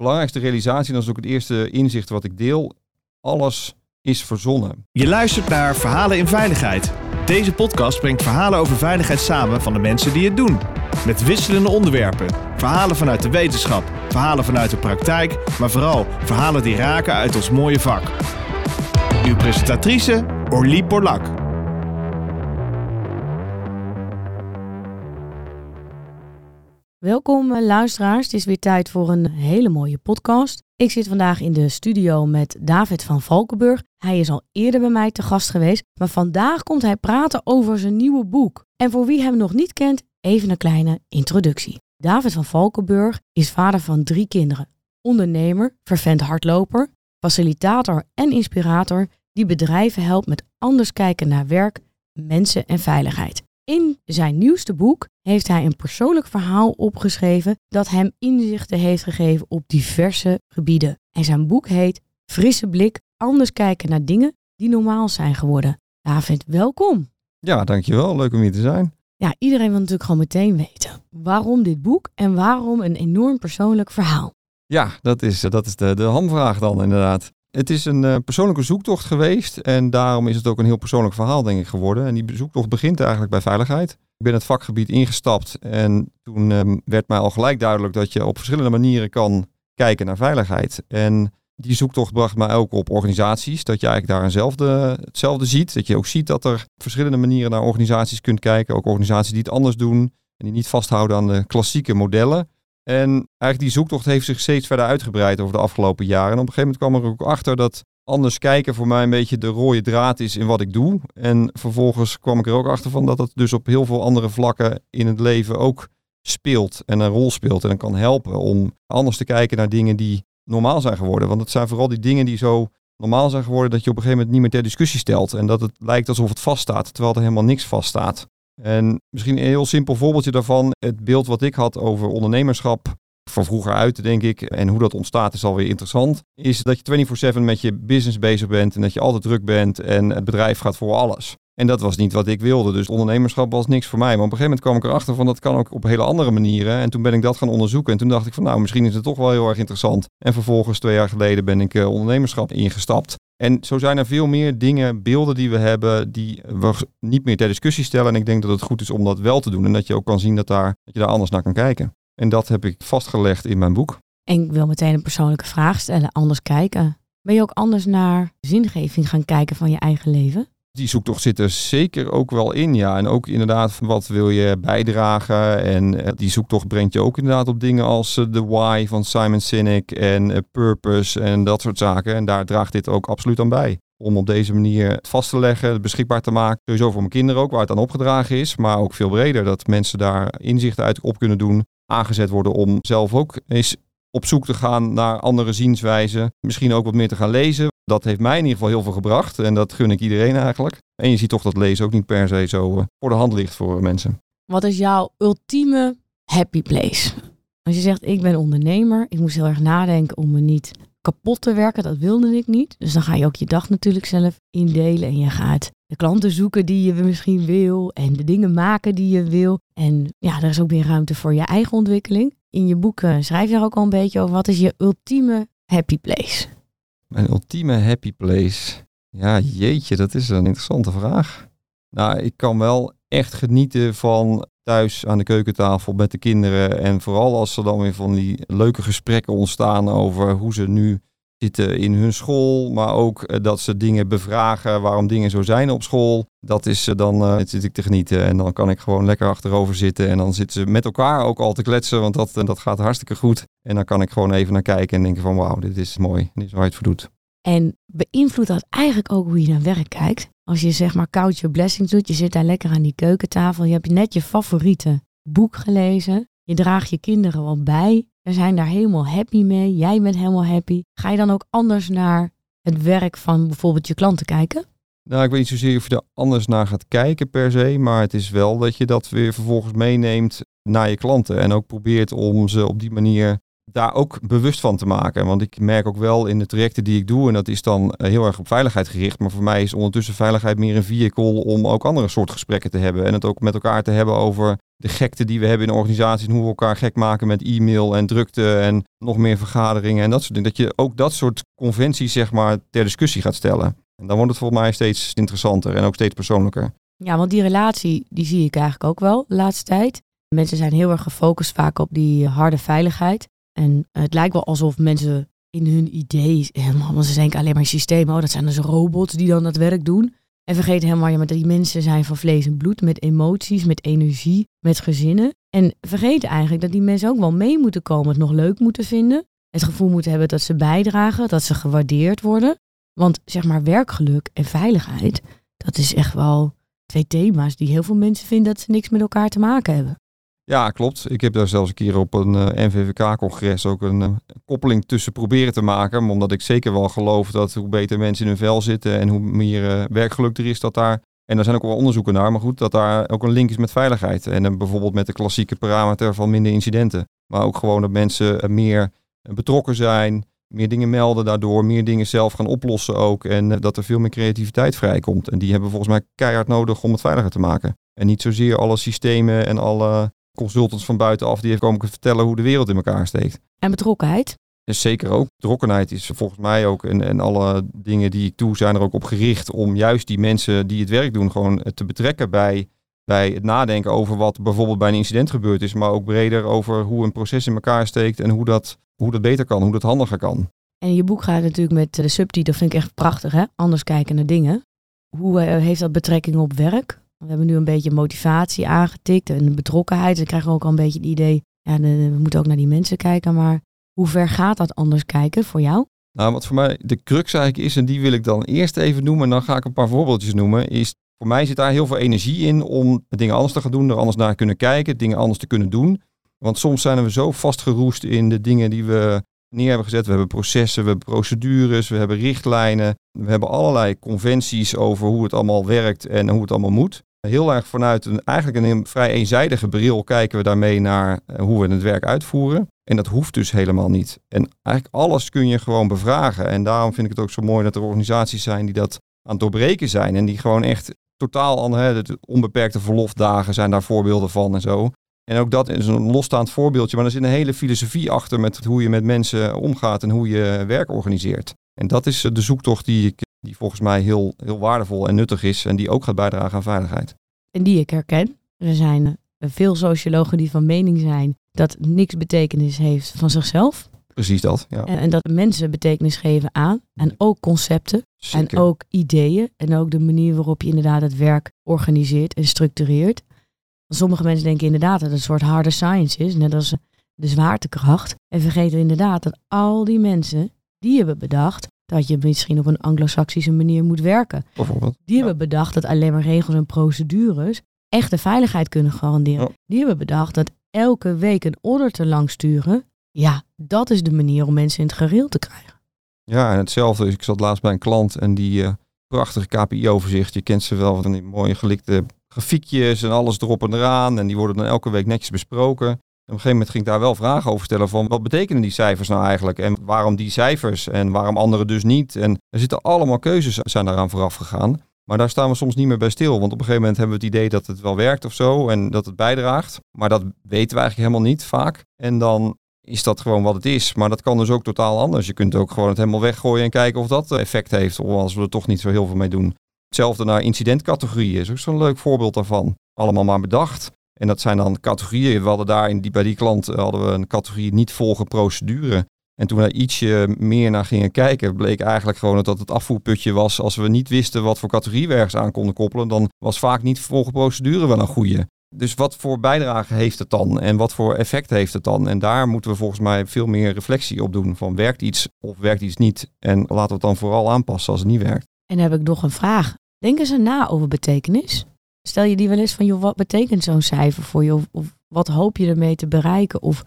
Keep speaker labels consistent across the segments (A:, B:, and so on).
A: belangrijkste realisatie, en dat is ook het eerste inzicht wat ik deel, alles is verzonnen.
B: Je luistert naar Verhalen in Veiligheid. Deze podcast brengt verhalen over veiligheid samen van de mensen die het doen. Met wisselende onderwerpen. Verhalen vanuit de wetenschap, verhalen vanuit de praktijk, maar vooral verhalen die raken uit ons mooie vak. Uw presentatrice Orlie Borlak.
C: Welkom eh, luisteraars, het is weer tijd voor een hele mooie podcast. Ik zit vandaag in de studio met David van Valkenburg. Hij is al eerder bij mij te gast geweest, maar vandaag komt hij praten over zijn nieuwe boek. En voor wie hem nog niet kent, even een kleine introductie. David van Valkenburg is vader van drie kinderen. Ondernemer, vervent hardloper, facilitator en inspirator die bedrijven helpt met anders kijken naar werk, mensen en veiligheid. In zijn nieuwste boek heeft hij een persoonlijk verhaal opgeschreven dat hem inzichten heeft gegeven op diverse gebieden. En zijn boek heet Frisse blik, anders kijken naar dingen die normaal zijn geworden. David, welkom.
A: Ja, dankjewel. Leuk om hier te zijn.
C: Ja, iedereen wil natuurlijk gewoon meteen weten waarom dit boek en waarom een enorm persoonlijk verhaal.
A: Ja, dat is, dat is de, de hamvraag dan inderdaad. Het is een uh, persoonlijke zoektocht geweest en daarom is het ook een heel persoonlijk verhaal denk ik geworden. En die zoektocht begint eigenlijk bij veiligheid. Ik ben het vakgebied ingestapt en toen uh, werd mij al gelijk duidelijk dat je op verschillende manieren kan kijken naar veiligheid. En die zoektocht bracht mij ook op organisaties, dat je eigenlijk daar eenzelfde, hetzelfde ziet. Dat je ook ziet dat er verschillende manieren naar organisaties kunt kijken. Ook organisaties die het anders doen en die niet vasthouden aan de klassieke modellen. En eigenlijk die zoektocht heeft zich steeds verder uitgebreid over de afgelopen jaren. En op een gegeven moment kwam er ook achter dat anders kijken voor mij een beetje de rode draad is in wat ik doe. En vervolgens kwam ik er ook achter van dat het dus op heel veel andere vlakken in het leven ook speelt en een rol speelt. En kan helpen om anders te kijken naar dingen die normaal zijn geworden. Want het zijn vooral die dingen die zo normaal zijn geworden dat je op een gegeven moment niet meer ter discussie stelt. En dat het lijkt alsof het vaststaat, terwijl er helemaal niks vaststaat. En misschien een heel simpel voorbeeldje daarvan. Het beeld wat ik had over ondernemerschap van vroeger uit, denk ik, en hoe dat ontstaat is alweer interessant, is dat je 24/7 met je business bezig bent en dat je altijd druk bent en het bedrijf gaat voor alles. En dat was niet wat ik wilde. Dus ondernemerschap was niks voor mij. Maar op een gegeven moment kwam ik erachter van dat kan ook op hele andere manieren. En toen ben ik dat gaan onderzoeken. En toen dacht ik van nou, misschien is het toch wel heel erg interessant. En vervolgens twee jaar geleden ben ik uh, ondernemerschap ingestapt. En zo zijn er veel meer dingen, beelden die we hebben, die we niet meer ter discussie stellen. En ik denk dat het goed is om dat wel te doen. En dat je ook kan zien dat, daar, dat je daar anders naar kan kijken. En dat heb ik vastgelegd in mijn boek.
C: En ik wil meteen een persoonlijke vraag stellen, anders kijken. Ben je ook anders naar zingeving gaan kijken van je eigen leven?
A: Die zoektocht zit er zeker ook wel in, ja. En ook inderdaad, wat wil je bijdragen? En eh, die zoektocht brengt je ook inderdaad op dingen als de eh, why van Simon Sinek en eh, purpose en dat soort zaken. En daar draagt dit ook absoluut aan bij. Om op deze manier vast te leggen, beschikbaar te maken. Sowieso voor mijn kinderen ook, waar het aan opgedragen is. Maar ook veel breder, dat mensen daar inzichten uit op kunnen doen. Aangezet worden om zelf ook eens op zoek te gaan naar andere zienswijzen. Misschien ook wat meer te gaan lezen. Dat heeft mij in ieder geval heel veel gebracht. En dat gun ik iedereen eigenlijk. En je ziet toch dat lezen ook niet per se zo uh, voor de hand ligt voor mensen.
C: Wat is jouw ultieme happy place? Als je zegt, ik ben ondernemer. Ik moest heel erg nadenken om me niet kapot te werken. Dat wilde ik niet. Dus dan ga je ook je dag natuurlijk zelf indelen. En je gaat de klanten zoeken die je misschien wil. En de dingen maken die je wil. En ja, er is ook meer ruimte voor je eigen ontwikkeling. In je boeken schrijf je er ook al een beetje over. Wat is je ultieme happy place?
A: Mijn ultieme happy place. Ja, jeetje, dat is een interessante vraag. Nou, ik kan wel echt genieten van thuis aan de keukentafel met de kinderen. En vooral als er dan weer van die leuke gesprekken ontstaan over hoe ze nu zitten in hun school, maar ook eh, dat ze dingen bevragen waarom dingen zo zijn op school. Dat is eh, dan uh, zit ik te genieten en dan kan ik gewoon lekker achterover zitten en dan zitten ze met elkaar ook al te kletsen, want dat, dat gaat hartstikke goed. En dan kan ik gewoon even naar kijken en denken van wauw, dit is mooi, dit is waar je het voor doet.
C: En beïnvloedt dat eigenlijk ook hoe je naar werk kijkt? Als je zeg maar couch your blessings doet, je zit daar lekker aan die keukentafel, je hebt net je favoriete boek gelezen, je draagt je kinderen wel bij we zijn daar helemaal happy mee. Jij bent helemaal happy. Ga je dan ook anders naar het werk van bijvoorbeeld je klanten kijken?
A: Nou, ik weet niet zozeer of je er anders naar gaat kijken per se, maar het is wel dat je dat weer vervolgens meeneemt naar je klanten en ook probeert om ze op die manier daar ook bewust van te maken. Want ik merk ook wel in de trajecten die ik doe, en dat is dan eh, heel erg op veiligheid gericht. Maar voor mij is ondertussen veiligheid meer een vehicle om ook andere soort gesprekken te hebben. En het ook met elkaar te hebben over de gekte die we hebben in organisaties. En hoe we elkaar gek maken met e-mail en drukte en nog meer vergaderingen en dat soort dingen. Dat je ook dat soort conventies zeg maar ter discussie gaat stellen. En dan wordt het volgens mij steeds interessanter en ook steeds persoonlijker.
C: Ja, want die relatie, die zie ik eigenlijk ook wel de laatste tijd. Mensen zijn heel erg gefocust vaak op die harde veiligheid. En het lijkt wel alsof mensen in hun idee helemaal, ze denken alleen maar systemen, oh dat zijn dus robots die dan dat werk doen. En vergeten helemaal, ja, maar die mensen zijn van vlees en bloed, met emoties, met energie, met gezinnen. En vergeten eigenlijk dat die mensen ook wel mee moeten komen, het nog leuk moeten vinden. Het gevoel moeten hebben dat ze bijdragen, dat ze gewaardeerd worden. Want zeg maar werkgeluk en veiligheid, dat is echt wel twee thema's die heel veel mensen vinden dat ze niks met elkaar te maken hebben.
A: Ja, klopt. Ik heb daar zelfs een keer op een eh, NVVK-congres ook een uh, koppeling tussen proberen te maken. Omdat ik zeker wel geloof dat hoe beter mensen in hun vel zitten en hoe meer uh, werkgeluk er is, dat daar, en daar zijn ook wel onderzoeken naar, maar goed, dat daar ook een link is met veiligheid. En bijvoorbeeld met de klassieke parameter van minder incidenten. Maar ook gewoon dat mensen meer betrokken zijn, meer dingen melden daardoor, meer dingen zelf gaan oplossen ook. En dat er veel meer creativiteit vrijkomt. En die hebben volgens mij keihard nodig om het veiliger te maken. En niet zozeer alle systemen en alle consultants van buitenaf die heeft komen vertellen hoe de wereld in elkaar steekt.
C: En betrokkenheid?
A: Dus zeker ook. Betrokkenheid is volgens mij ook, en, en alle dingen die ik doe, zijn er ook op gericht om juist die mensen die het werk doen, gewoon te betrekken bij, bij het nadenken over wat bijvoorbeeld bij een incident gebeurd is, maar ook breder over hoe een proces in elkaar steekt en hoe dat, hoe dat beter kan, hoe dat handiger kan.
C: En je boek gaat natuurlijk met de subtitel, vind ik echt prachtig, hè? Anders kijken naar dingen. Hoe eh, heeft dat betrekking op werk? We hebben nu een beetje motivatie aangetikt en betrokkenheid. Dan krijgen ook al een beetje het idee, ja, we moeten ook naar die mensen kijken. Maar hoe ver gaat dat anders kijken voor jou?
A: Nou, wat voor mij de crux eigenlijk is, en die wil ik dan eerst even noemen, en dan ga ik een paar voorbeeldjes noemen, is voor mij zit daar heel veel energie in om dingen anders te gaan doen, er anders naar kunnen kijken, dingen anders te kunnen doen. Want soms zijn we zo vastgeroest in de dingen die we neer hebben gezet. We hebben processen, we hebben procedures, we hebben richtlijnen. We hebben allerlei conventies over hoe het allemaal werkt en hoe het allemaal moet heel erg vanuit een, eigenlijk een vrij eenzijdige bril kijken we daarmee naar eh, hoe we het werk uitvoeren. En dat hoeft dus helemaal niet. En eigenlijk alles kun je gewoon bevragen. En daarom vind ik het ook zo mooi dat er organisaties zijn die dat aan het doorbreken zijn. En die gewoon echt totaal hè, de onbeperkte verlofdagen zijn daar voorbeelden van en zo. En ook dat is een losstaand voorbeeldje, maar er zit een hele filosofie achter met hoe je met mensen omgaat en hoe je werk organiseert. En dat is de zoektocht die ik die volgens mij heel, heel waardevol en nuttig is en die ook gaat bijdragen aan veiligheid.
C: En die ik herken. Er zijn eh, veel sociologen die van mening zijn dat niks betekenis heeft van zichzelf.
A: Precies dat. Ja.
C: En, en, dat mensen betekenis geven aan. En ook concepten. En ook ideeën. En ook de manier waarop je inderdaad het werk organiseert en structureert. Sommige mensen denken inderdaad dat het een soort harde science is. Net als de zwaartekracht. En vergeten inderdaad dat al die mensen die hebben bedacht dat je misschien op een anglo-saxische manier moet werken.
A: Bijvoorbeeld.
C: Die hebben bedacht dat alleen maar regels en procedures echte veiligheid kunnen garanderen. Die hebben bedacht dat elke week een auditor lang sturen, ja, dat is de manier om mensen in het gereel te krijgen.
A: Ja, en hetzelfde. Ik zat laatst bij een klant en die uh, prachtige KPI-overzicht, je kent ze wel van die mooie gelikte grafiekjes en alles erop en eraan. En die worden dan elke week netjes besproken op een gegeven moment ging ik daar wel vragen over stellen van wat betekenen die cijfers nou eigenlijk en waarom die cijfers en waarom andere dus niet. En er zitten allemaal keuzes zijn daaraan vooraf gegaan. Maar daar staan we soms niet meer bij stil. Want op een gegeven moment hebben we het idee dat het wel werkt of zo en dat het bijdraagt. Maar dat weten we eigenlijk helemaal niet vaak. En dan is dat gewoon wat het is. Maar dat kan dus ook totaal anders. Je kunt ook gewoon het helemaal weggooien en kijken of dat effect heeft. Of als we er toch niet zo heel veel mee doen. Hetzelfde naar incidentcategorieën is ook zo'n leuk voorbeeld daarvan. Allemaal maar bedacht. En dat zijn dan categorieën. We hadden daar in die, bij die klant eh, hadden we een categorie niet volgen procedure. En toen we daar ietsje meer naar gingen kijken, bleek eigenlijk gewoon dat het afvoerputje was. Als we niet wisten wat voor categorie we ergens aan konden koppelen, dan was vaak niet volgen procedure wel een goede. Dus wat voor bijdrage heeft het dan en wat voor effect heeft het dan? En daar moeten we volgens mij veel meer reflectie op doen. Van werkt iets of werkt iets niet? En laten we het dan vooral aanpassen als het niet werkt.
C: En dan heb ik nog een vraag. Denken ze na over betekenis? Stel je die wel eens van, joh, wat betekent zo'n cijfer voor je? Of, wat hoop je ermee te bereiken? Of...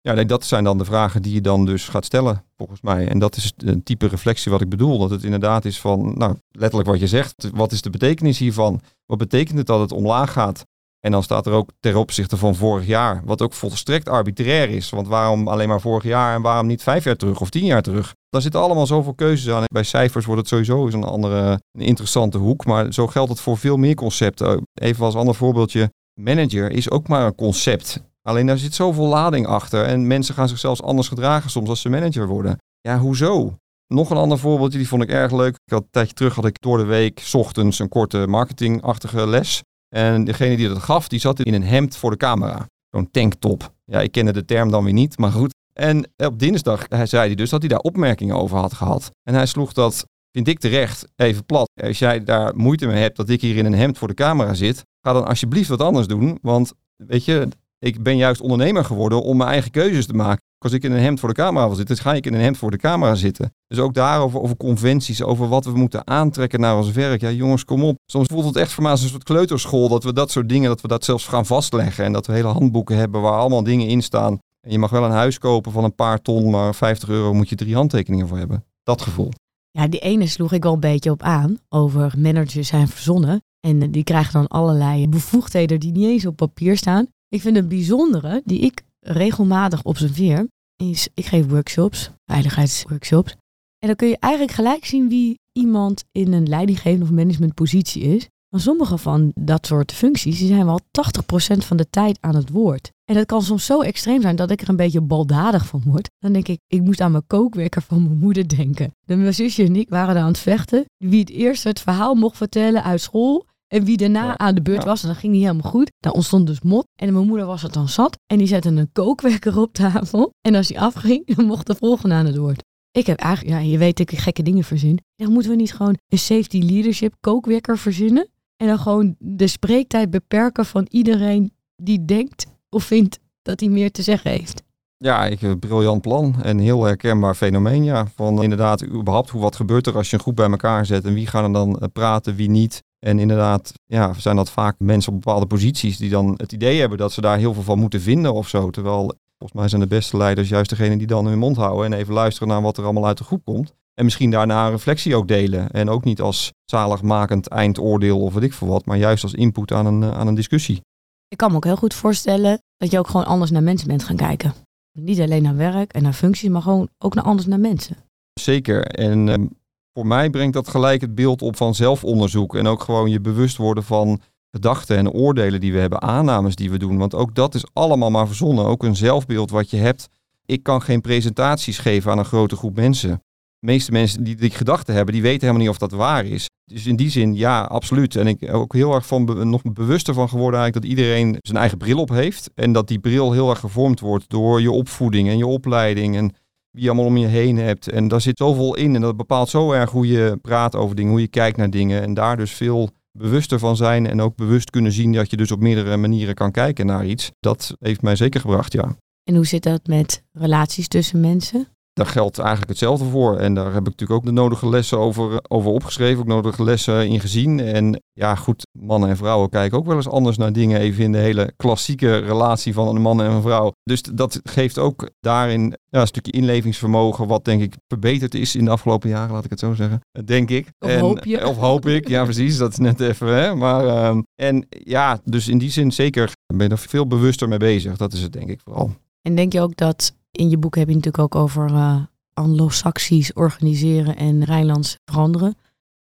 A: Ja, dat zijn dan de vragen die je dan dus gaat stellen, volgens mij. En dat is een type reflectie wat ik bedoel. Dat het inderdaad is van, nou, letterlijk wat je zegt. Wat is de betekenis hiervan? Wat betekent het dat het omlaag gaat? En dan staat er ook ter opzichte van vorig jaar, wat ook volstrekt arbitrair is. Want waarom alleen maar vorig jaar en waarom niet vijf jaar terug of tien jaar terug? Daar zitten allemaal zoveel keuzes aan. Bij cijfers wordt het sowieso een andere een interessante hoek. Maar zo geldt het voor veel meer concepten. Even als ander voorbeeldje. Manager is ook maar een concept. Alleen daar zit zoveel lading achter. En mensen gaan zich zelfs anders gedragen soms als ze manager worden. Ja, hoezo? Nog een ander voorbeeldje, die vond ik erg leuk. Ik had een tijdje terug had ik door de week, ochtends, een korte marketingachtige les. En degene die dat gaf, die zat in een hemd voor de camera. Zo'n tanktop. Ja, ik kende de term dan weer niet, maar goed. En op dinsdag hij zei hij dus dat hij daar opmerkingen over had gehad. En hij sloeg dat, vind ik terecht, even plat. Als jij daar moeite mee hebt dat ik hier in een hemd voor de camera zit, ga dan alsjeblieft wat anders doen. Want weet je, ik ben juist ondernemer geworden om mijn eigen keuzes te maken. Als ik in een hemd voor de camera wil zitten, ga ik in een hemd voor de camera zitten. Dus ook daarover, over conventies, over wat we moeten aantrekken naar ons werk. Ja, jongens, kom op. Soms voelt het echt voor mij als een soort kleuterschool dat we dat soort dingen, dat we dat zelfs gaan vastleggen. En dat we hele handboeken hebben waar allemaal dingen in staan. En je mag wel een huis kopen van een paar ton, maar 50 euro moet je drie handtekeningen voor hebben. Dat gevoel.
C: Ja, die ene sloeg ik wel een beetje op aan over managers zijn verzonnen. En die krijgen dan allerlei bevoegdheden die niet eens op papier staan. Ik vind het bijzondere, die ik regelmatig observeer, is ik geef workshops, veiligheidsworkshops. En dan kun je eigenlijk gelijk zien wie iemand in een leidinggevende of managementpositie is. Maar sommige van dat soort functies die zijn wel 80% van de tijd aan het woord. En dat kan soms zo extreem zijn dat ik er een beetje baldadig van word. Dan denk ik, ik moest aan mijn kookwekker van mijn moeder denken. De mijn zusje en ik waren daar aan het vechten. Wie het eerst het verhaal mocht vertellen uit school. En wie daarna aan de beurt was, en dat ging niet helemaal goed. Daar ontstond dus mot. En mijn moeder was het dan zat. En die zette een kookwekker op tafel. En als die afging, dan mocht de volgende aan het woord. Ik heb eigenlijk, ja, je weet dat ik gekke dingen verzin. Dan moeten we niet gewoon een safety leadership kookwekker verzinnen? En dan gewoon de spreektijd beperken van iedereen die denkt of vindt dat hij meer te zeggen heeft.
A: Ja, ik heb een briljant plan en heel herkenbaar fenomeen. Ja, van inderdaad, überhaupt, hoe wat gebeurt er als je een groep bij elkaar zet en wie gaan er dan eh, praten, wie niet. En inderdaad, ja, zijn dat vaak mensen op bepaalde posities die dan het idee hebben dat ze daar heel veel van moeten vinden of zo. Terwijl volgens mij zijn de beste leiders juist degene die dan hun mond houden en even luisteren naar wat er allemaal uit de groep komt. En misschien daarna een reflectie ook delen. En ook niet als zaligmakend eindoordeel of weet ik veel wat, maar juist als input aan een, eh, aan een discussie.
C: Ik kan me ook heel goed voorstellen dat je ook gewoon anders naar mensen bent gaan kijken. Niet alleen naar werk en naar functies, maar gewoon ook naar anders naar mensen.
A: Zeker. En ehm, voor mij brengt dat gelijk het beeld op van zelfonderzoek. En ook gewoon je bewust worden van gedachten en oordelen die we hebben, aannames die we doen. Want ook dat is allemaal maar verzonnen. Ook een zelfbeeld wat je hebt. Ik kan geen presentaties geven aan een grote groep mensen. De meeste mensen die die gedachten hebben, die weten helemaal niet of dat waar is. Dus in die zin, ja, absoluut. En ik ook heel erg van nog bewuster van geworden eigenlijk dat iedereen zijn eigen bril op heeft. En dat die bril heel erg gevormd wordt door je opvoeding en je opleiding en wie je allemaal om je heen hebt. En daar zit zoveel in en dat bepaalt zo erg hoe je praat over dingen, hoe je kijkt naar dingen. En daar dus veel bewuster van zijn en ook bewust kunnen zien dat je dus op meerdere manieren kan kijken naar iets. Dat heeft mij zeker gebracht, ja.
C: En hoe zit dat met relaties tussen mensen?
A: Daar geldt eigenlijk hetzelfde voor. En daar heb ik natuurlijk ook de nodige lessen over, over opgeschreven, ook nodige lessen in gezien. En ja, goed, mannen en vrouwen kijken ook wel eens anders naar dingen. Even in de hele klassieke relatie van een man en een vrouw. Dus dat geeft ook daarin ja, een stukje inlevingsvermogen, wat denk ik verbeterd is in de afgelopen jaren, laat ik het zo zeggen. Denk ik.
C: Of hoop je.
A: Of hoop ik, ja precies, dat is net even. Hè? Maar, ehm, en ja, dus in die zin zeker ben je er veel bewuster mee bezig. Dat is het denk ik vooral.
C: En denk je ook dat in je boek heb je natuurlijk ook over uh, anglo-saxisch organiseren en Rijnlands veranderen.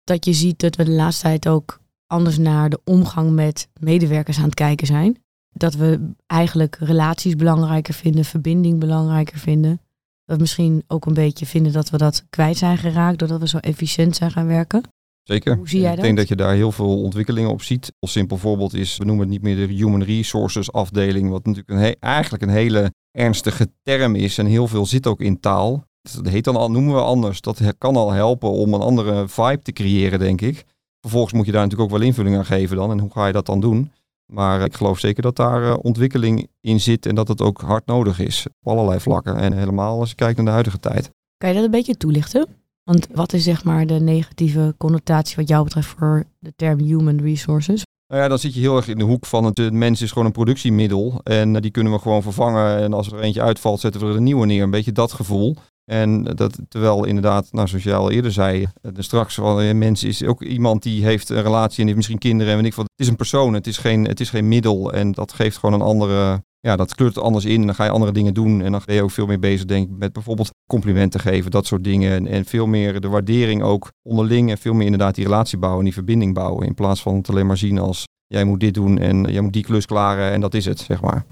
C: Dat je ziet dat we de laatste tijd ook anders naar de omgang met medewerkers aan het kijken zijn. Dat we eigenlijk relaties belangrijker vinden, verbinding belangrijker vinden. Dat we misschien ook een beetje vinden dat we dat kwijt zijn geraakt doordat we zo efficiënt zijn gaan werken.
A: Zeker.
C: Hoe zie jij
A: ik denk dat je daar heel veel ontwikkelingen op ziet. Een simpel voorbeeld is, we noemen het niet meer de Human Resources afdeling, wat natuurlijk een eigenlijk een hele ernstige term is en heel veel zit ook in taal. Dat heet dan al, noemen we anders. Dat kan al helpen om een andere vibe te creëren, denk ik. Vervolgens moet je daar natuurlijk ook wel invulling aan geven dan. En hoe ga je dat dan doen? Maar ik geloof zeker dat daar eh, ontwikkeling in zit en dat het ook hard nodig is. Op allerlei vlakken. En helemaal als je kijkt naar de huidige tijd.
C: Kan je dat een beetje toelichten? Want wat is zeg maar de negatieve connotatie wat jou betreft voor de term human resources?
A: Nou ja, dan zit je heel erg in de hoek van het, mens is gewoon een productiemiddel. En eh, die kunnen we gewoon vervangen. En als er eentje uitvalt, zetten we er een nieuwe neer. Een beetje dat gevoel. En dat, terwijl inderdaad, nou, zoals jij al eerder zei, eh, straks wel een mens is ook iemand die heeft een relatie en heeft misschien kinderen en weet ik wat. Het is een persoon, het is geen, het is geen middel en dat geeft gewoon een andere, ja, dat kleurt anders in en dan ga je andere dingen doen en dan ben je ook veel meer bezig, denk met bijvoorbeeld complimenten geven, dat soort dingen en, en veel meer de waardering ook onderling en veel meer inderdaad die relatie bouwen en die verbinding bouwen in plaats van het alleen maar zien als jij moet dit doen en jij moet die klus klaren en dat is het, zeg maar.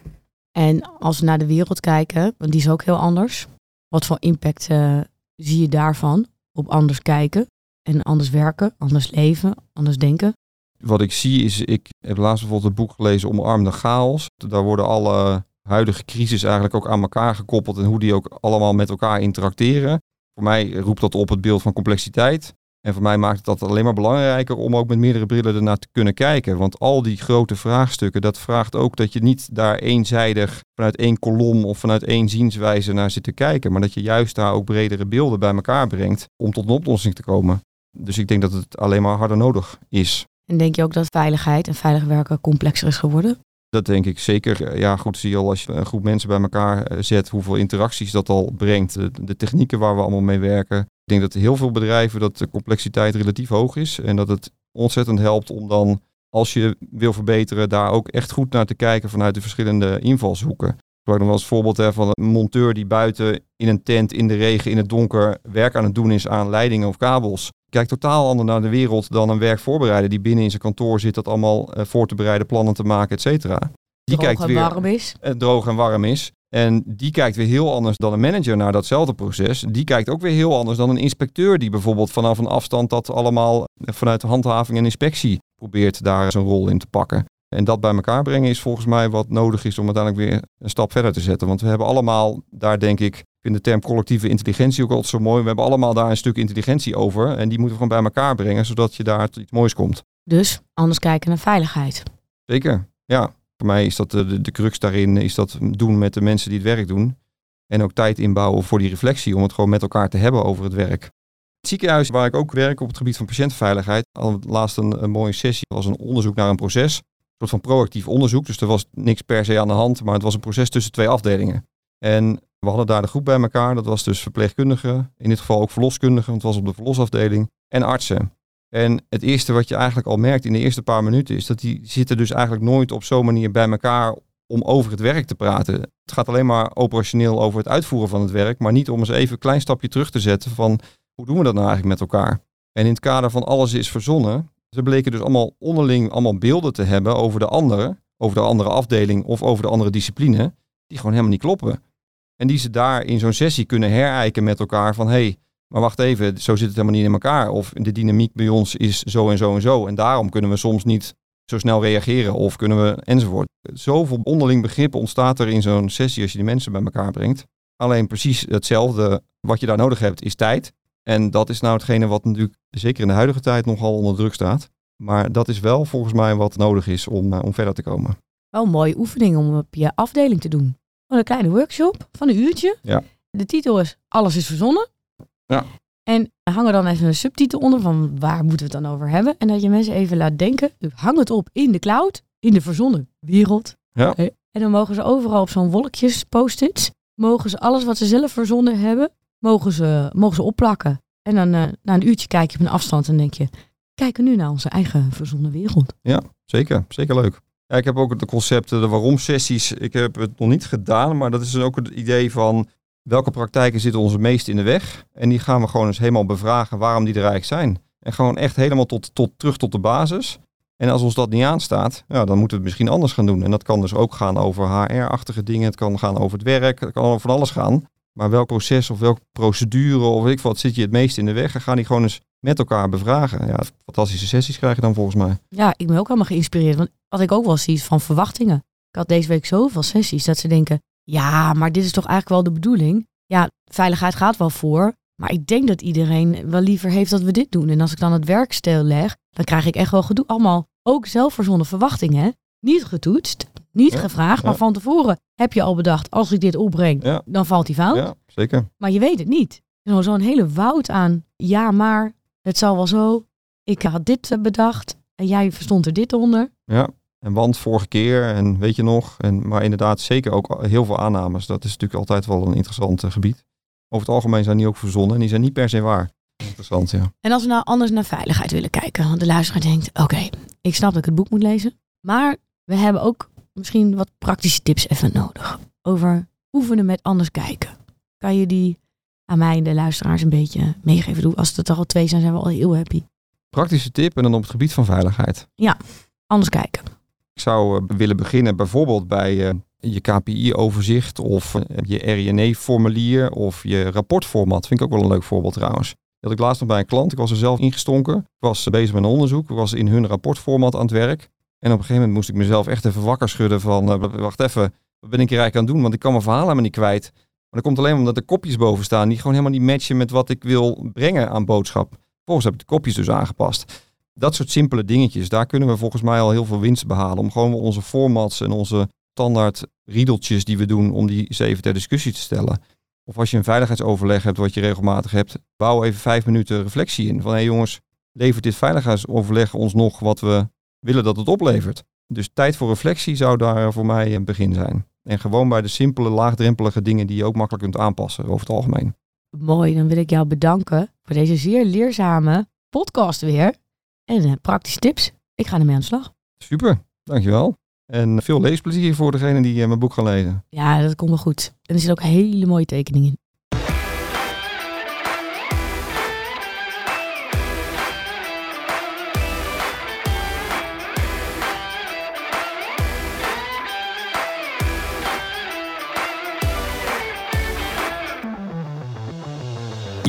C: En als we naar de wereld kijken, want die is ook heel anders. Wat voor impact uh, zie je daarvan op anders kijken en anders werken, anders leven, anders denken?
A: Wat ik zie is, ik heb laatst bijvoorbeeld het boek gelezen Omarm de chaos. Daar worden alle huidige crisis eigenlijk ook aan elkaar gekoppeld en hoe die ook allemaal met elkaar interacteren. Voor mij roept dat op het beeld van complexiteit. En voor mij maakt het dat alleen maar belangrijker om ook met meerdere brillen ernaar te kunnen kijken. Want al die grote vraagstukken, dat vraagt ook dat je niet daar eenzijdig vanuit één kolom of vanuit één zienswijze naar zit te kijken. Maar dat je juist daar ook bredere beelden bij elkaar brengt om tot een oplossing te komen. Dus ik denk dat het alleen maar harder nodig is.
C: En denk je ook dat veiligheid en veilig werken complexer is geworden?
A: Dat denk ik zeker. Ja, goed, zie je al als je een groep mensen bij elkaar eh, zet, hoeveel interacties dat al brengt. De, technieken waar we allemaal mee werken. Ik denk dat heel veel bedrijven dat de complexiteit relatief hoog is. En dat het ontzettend helpt om dan, als je wil verbeteren, daar ook echt goed naar te kijken vanuit de verschillende invalshoeken. Ik nog wel als voorbeeld hè, van een monteur die buiten in een tent in de regen, in het donker, werk aan het doen is aan leidingen of kabels. Kijkt totaal anders naar de wereld dan een werkvoorbereider die binnen in zijn kantoor zit dat allemaal uh, voor te bereiden, plannen te maken, et cetera.
C: Die droog kijkt en weer, warm is.
A: Uh, droog en warm is. En die kijkt weer heel anders dan een manager naar datzelfde proces. Die kijkt ook weer heel anders dan een inspecteur die bijvoorbeeld vanaf een afstand dat allemaal vanuit de handhaving en inspectie probeert daar zijn rol in te pakken. En dat bij elkaar brengen is volgens mij wat nodig is om uiteindelijk weer een stap verder te zetten. Want we hebben allemaal daar denk ik, ik vind de term collectieve intelligentie ook altijd zo mooi. We hebben allemaal daar een stuk intelligentie over. En die moeten we gewoon bij elkaar brengen, zodat je daar tot iets moois komt.
C: Dus anders kijken naar veiligheid.
A: Zeker, ja. Voor mij is dat de, de crux daarin, is dat doen met de mensen die het werk doen. En ook tijd inbouwen voor die reflectie, om het gewoon met elkaar te hebben over het werk. Het ziekenhuis waar ik ook werk op het gebied van patiëntenveiligheid, al laatst een, een mooie sessie, was een onderzoek naar een proces. Een soort van proactief onderzoek, dus er was niks per se aan de hand, maar het was een proces tussen twee afdelingen. En we hadden daar de groep bij elkaar, dat was dus verpleegkundigen, in dit geval ook verloskundigen, want het was op de verlosafdeling, en artsen. En het eerste wat je eigenlijk al merkt in de eerste paar minuten is dat die zitten dus eigenlijk nooit op zo'n manier bij elkaar om over het werk te praten. Het gaat alleen maar operationeel over het uitvoeren van het werk, maar niet om eens even een klein stapje terug te zetten van hoe doen we dat nou eigenlijk met elkaar. En in het kader van alles is verzonnen, ze bleken dus allemaal onderling allemaal beelden te hebben over de andere, over de andere afdeling of over de andere discipline, die gewoon helemaal niet kloppen. En die ze daar in zo'n sessie kunnen herijken met elkaar van hey, maar wacht even, zo zit het helemaal niet in elkaar. Of de dynamiek bij ons is zo en zo en zo. En daarom kunnen we soms niet zo snel reageren of kunnen we enzovoort. Zoveel onderling begrip ontstaat er in zo'n sessie als je die mensen bij elkaar brengt. Alleen precies hetzelfde wat je daar nodig hebt is tijd. En dat is nou hetgene wat natuurlijk zeker in de huidige tijd nogal onder druk staat. Maar dat is wel volgens mij wat nodig is om, eh, om verder te komen.
C: Wel een mooie oefening om op je afdeling te doen. Een kleine workshop van een uurtje.
A: Ja.
C: De titel is Alles is verzonnen.
A: Ja.
C: En hang er dan even een subtitel onder van waar moeten we het dan over hebben. En dat je mensen even laat denken. Dus hang het op in de cloud, in de verzonnen wereld.
A: Ja.
C: En dan mogen ze overal op zo'n wolkjes post-its, mogen ze alles wat ze zelf verzonnen hebben, mogen ze, mogen ze opplakken. En dan uh, na een uurtje kijk je op een afstand en denk je, kijken nu naar onze eigen verzonnen wereld.
A: Ja, zeker. Zeker leuk. Ja, ik heb ook de concepten, de waarom sessies. Ik heb het nog niet gedaan, maar dat is ook het idee van welke praktijken zitten ons het meest in de weg? En die gaan we gewoon eens helemaal bevragen waarom die er eigenlijk zijn. En gewoon echt helemaal tot, tot, terug tot de basis. En als ons dat niet aanstaat, ja, dan moeten we het misschien anders gaan doen. En dat kan dus ook gaan over HR-achtige dingen. Het kan gaan over het werk. Het kan over van alles gaan. Maar welk proces of welke procedure of weet ik wat zit je het meest in de weg? En gaan die gewoon eens met elkaar bevragen. Ja, fantastische sessies krijg je dan volgens mij.
C: Ja, ik ben ook helemaal geïnspireerd. Want wat ik ook wel zie is van verwachtingen. Ik had deze week zoveel sessies dat ze denken, ja, maar dit is toch eigenlijk wel de bedoeling? Ja, veiligheid gaat wel voor. Maar ik denk dat iedereen wel liever heeft dat we dit doen. En als ik dan het werk leg, dan krijg ik echt wel gedoe. Allemaal ook zelfverzonnen verwachtingen. Niet getoetst, niet gevraagd, maar van tevoren heb je al bedacht, als ik dit opbreng, dan valt die fout.
A: Ja, zeker.
C: Maar je weet het niet. Zo'n hele woud aan, ja maar, het zal wel zo. Ik had dit bedacht en jij verstond er dit onder.
A: Ja. En want vorige keer en weet je nog. En, maar inderdaad zeker ook heel veel aannames. Dat is natuurlijk altijd wel een interessant eh, gebied. over het algemeen zijn die ook verzonnen en die zijn niet per se waar. Interessant, ja.
C: En als we nou anders naar veiligheid willen kijken, want de luisteraar denkt, oké, ik snap dat ik het boek moet lezen, maar we hebben ook misschien wat praktische tips even nodig over oefenen met anders kijken. Kan je die aan mij en de luisteraars een beetje meegeven? Als het er al twee zijn, zijn we al heel happy.
A: Praktische tip en dan op het gebied van veiligheid.
C: Anders kijken.
A: Ik zou eh, willen beginnen bijvoorbeeld bij eh, je KPI-overzicht of eh, je RINE-formulier of je rapportformat. Vind ik ook wel een leuk voorbeeld trouwens. Dat had ik laatst nog bij een klant. Ik was er zelf ingestonken. Ik was bezig met een onderzoek. Ik was in hun rapportformat aan het werk. En op een gegeven moment moest ik mezelf echt even wakker schudden van... wacht even, wat ben ik hier eigenlijk aan het doen? Want ik kan mijn verhaal helemaal niet kwijt. Maar dat komt alleen omdat er kopjes boven staan... die gewoon helemaal niet matchen met wat ik wil brengen aan boodschap. Volgens heb ik de kopjes dus aangepast. Dat soort simpele dingetjes, daar kunnen we volgens mij al heel veel winst behalen. Om gewoon onze formats en onze standaard riedeltjes die we doen, om die eens even ter discussie te stellen. Of als je een veiligheidsoverleg hebt wat je regelmatig hebt, bouw even vijf minuten reflectie in. Van hé hey jongens, levert dit veiligheidsoverleg ons nog wat we willen dat het oplevert? Dus tijd voor reflectie zou daar voor mij een begin zijn. En gewoon bij de simpele, laagdrempelige dingen die je ook makkelijk kunt aanpassen over het algemeen.
C: Mooi, dan wil ik jou bedanken voor deze zeer leerzame podcast weer. En eh, praktische tips. Ik ga ermee aan de slag.
A: Super, dankjewel. En veel leesplezier voor degene die eh, mijn boek gaan lezen.
C: Ja, dat komt wel goed. En er zit ook hele mooie tekening in.